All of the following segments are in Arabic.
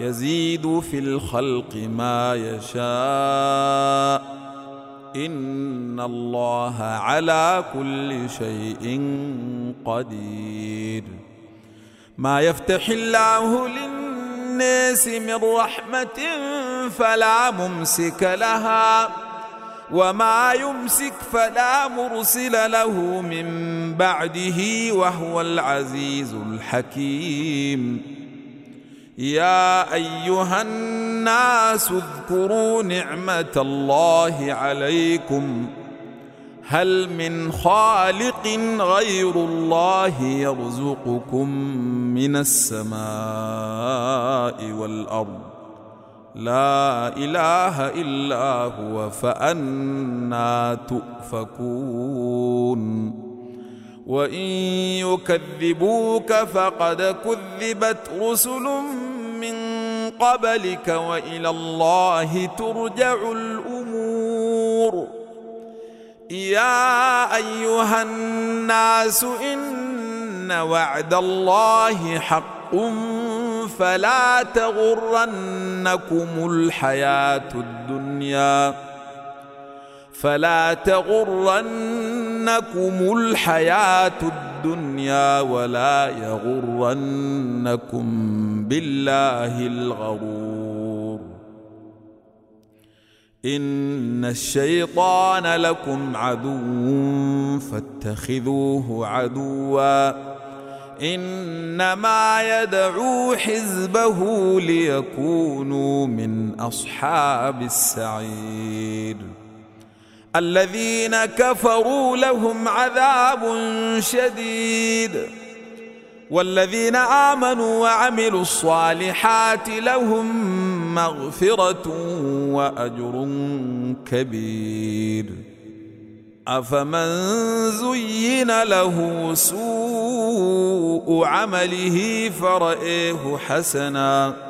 يزيد في الخلق ما يشاء. إن الله على كل شيء قدير. ما يفتح الله للناس من رحمة فلا ممسك لها وما يمسك فلا مرسل له من بعده وهو العزيز الحكيم. يا أيها الناس اذكروا نعمة الله عليكم. هل من خالق غير الله يرزقكم من السماء والأرض؟ لا إله إلا هو فأنا تؤفكون. وإن يكذبوك فقد كذبت رسل قبلك وإلى الله ترجع الأمور. يا أيها الناس إن وعد الله حق فلا تغرنكم الحياة الدنيا. فلا تغرنكم الحياة الدنيا. ولا يغرنكم بالله الغرور. إن الشيطان لكم عدو فاتخذوه عدوا. إنما يدعو حزبه ليكونوا من أصحاب السعير. الذين كفروا لهم عذاب شديد. والذين آمنوا وعملوا الصالحات لهم مغفرة وأجر كبير. أفمن زين له سوء عمله فرئه حسنا.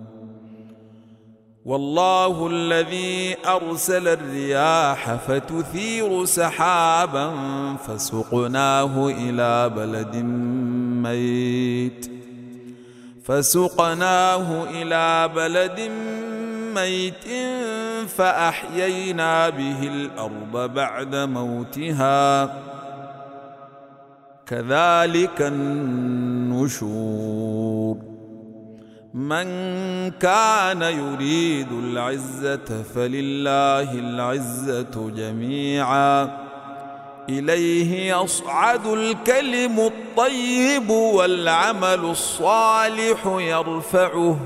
والله الذي أرسل الرياح فتثير سحابا فسقناه إلى بلد ميت. فسقناه إلى بلد ميت فأحيينا به الأرض بعد موتها. كذلك النشور. من كان يريد العزة فلله العزة جميعا. إليه يصعد الكلم الطيب والعمل الصالح يرفعه.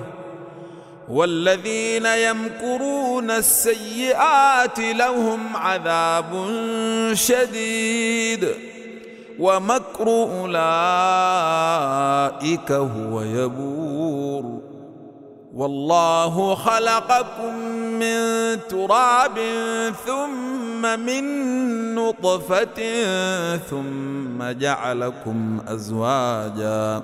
والذين يمكرون السيئات لهم عذاب شديد. ومكر أولئك هو يبور. والله خلقكم من تراب ثم من نطفة ثم جعلكم أزواجا.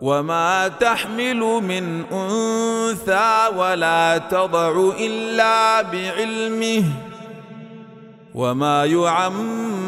وما تحمل من أنثى ولا تضع إلا بعلمه. وما يعمر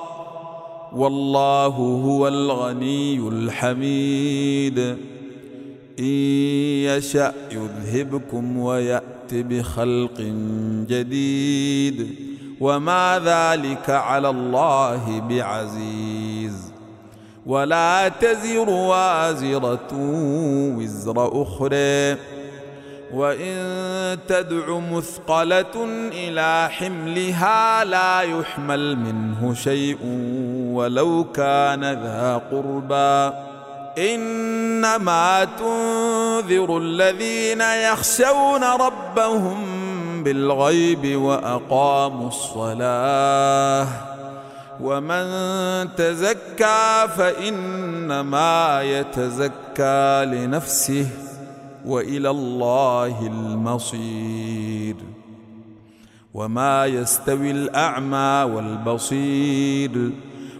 والله هو الغني الحميد. إن يشأ يذهبكم ويأتي بخلق جديد. وما ذلك على الله بعزيز. ولا تزر وازرة وزر أخرى. وإن تدع مثقلة إلى حملها لا يحمل منه شيء. ولو كان ذا قربى. إنما تنذر الذين يخشون ربهم بالغيب وأقاموا الصلاة. ومن تزكى فإنما يتزكى لنفسه وإلى الله المصير. وما يستوي الأعمى والبصير.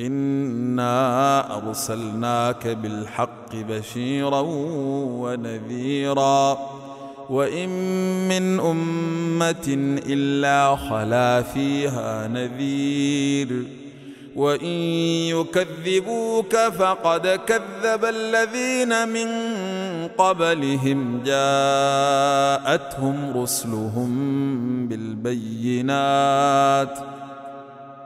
انا ارسلناك بالحق بشيرا ونذيرا وان من امه الا خلا فيها نذير وان يكذبوك فقد كذب الذين من قبلهم جاءتهم رسلهم بالبينات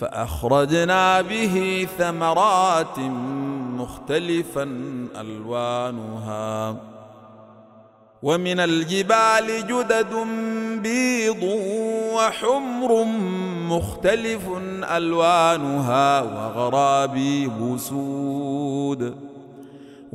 فأخرجنا به ثمرات مختلفا ألوانها. ومن الجبال جدد بيض وحمر مختلف ألوانها وغرابيب سود.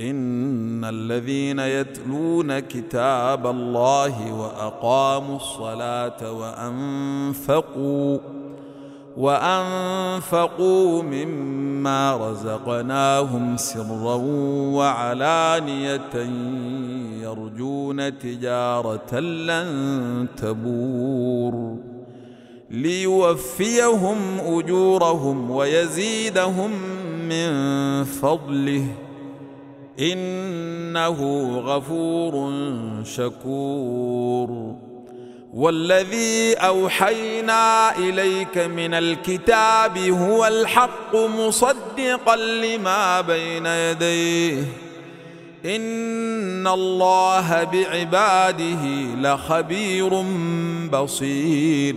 إن الذين يتلون كتاب الله وأقاموا الصلاة وأنفقوا وأنفقوا مما رزقناهم سرا وعلانية يرجون تجارة لن تبور ليوفيهم أجورهم ويزيدهم من فضله إنه غفور شكور. والذي أوحينا إليك من الكتاب هو الحق مصدقا لما بين يديه. إن الله بعباده لخبير بصير.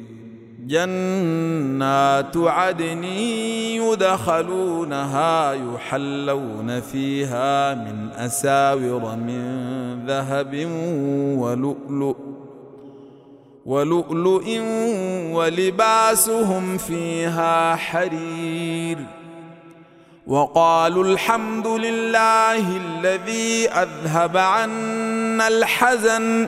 جنات عدن يدخلونها يحلون فيها من أساور من ذهب ولؤلؤ ولؤلؤ ولباسهم فيها حرير وقالوا الحمد لله الذي أذهب عنا الحزن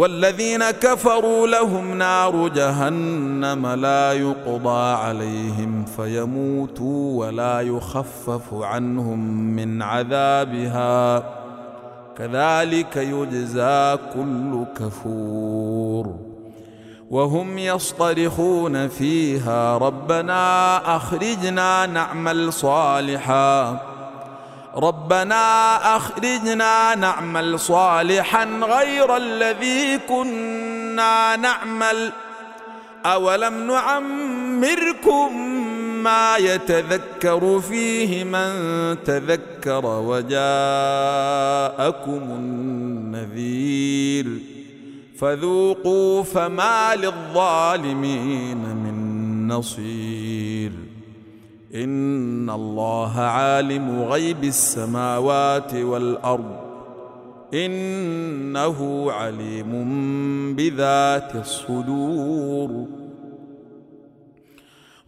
والذين كفروا لهم نار جهنم لا يقضى عليهم فيموتوا ولا يخفف عنهم من عذابها. كذلك يجزى كل كفور. وهم يصطرخون فيها ربنا أخرجنا نعمل صالحا. ربنا أخرجنا نعمل صالحا غير الذي كنا نعمل. أولم نعمركم ما يتذكر فيه من تذكر وجاءكم النذير. فذوقوا فما للظالمين من نصير. إن الله عالم غيب السماوات والأرض. إنه عليم بذات الصدور.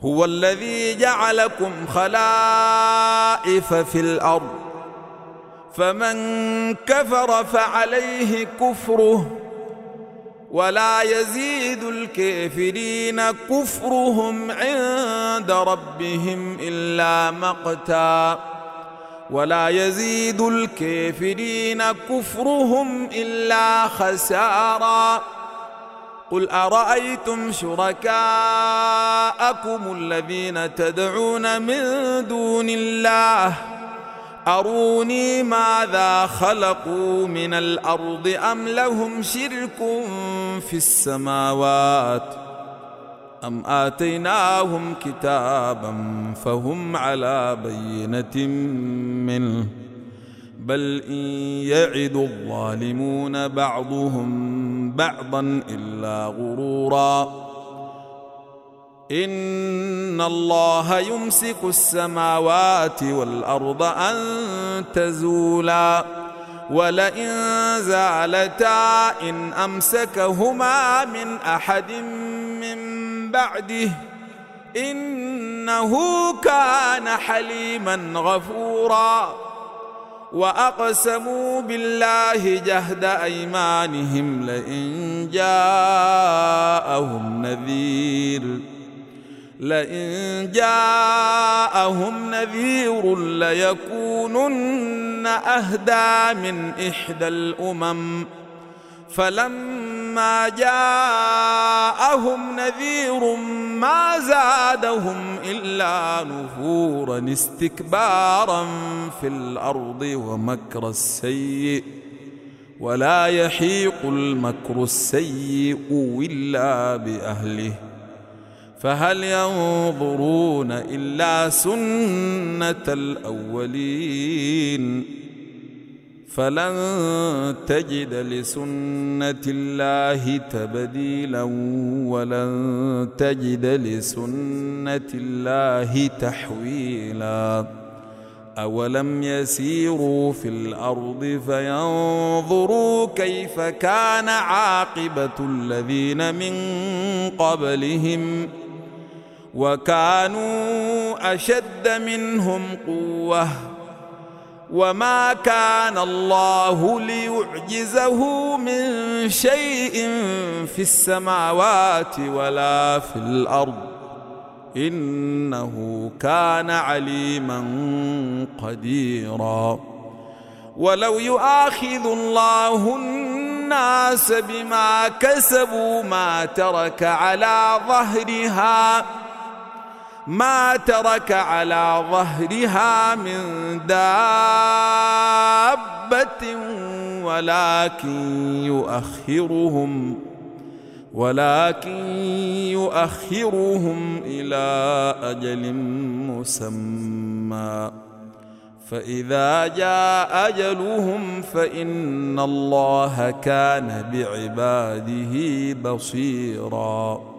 هو الذي جعلكم خلائف في الأرض. فمن كفر فعليه كفره. ولا يزيد الكافرين كفرهم عند ربهم إلا مقتا. ولا يزيد الكافرين كفرهم إلا خسارا. قل أرأيتم شركاءكم الذين تدعون من دون الله أروني ماذا خلقوا من الأرض أم لهم شرك في السماوات أم آتيناهم كتابا فهم على بينة منه بل إن يعد الظالمون بعضهم بعضا إلا غرورا إن الله يمسك السماوات والأرض أن تزولا ولئن زالتا إن أمسكهما من أحد من بعده إنه كان حليما غفورا وأقسموا بالله جهد أيمانهم لئن جاءهم نذير لئن جاءهم نذير ليكونن أهدى من إحدى الأمم. فلما جاءهم نذير ما زادهم إلا نفورا استكبارا في الأرض ومكر السيئ ولا يحيق المكر السيئ إلا بأهله. فهل ينظرون إلا سنة الأولين؟ فلن تجد لسنة الله تبديلا ولن تجد لسنة الله تحويلا. أولم يسيروا في الأرض فينظروا كيف كان عاقبة الذين من قبلهم؟ وكانوا أشد منهم قوة. وما كان الله ليعجزه من شيء في السماوات ولا في الأرض. إنه كان عليما قديرا. ولو يؤاخذ الله الناس بما كسبوا ما ترك على ظهرها ما ترك على ظهرها من دابة ولكن يؤخرهم ولكن يؤخرهم إلى أجل مسمى. فإذا جاء أجلهم فإن الله كان بعباده بصيراً.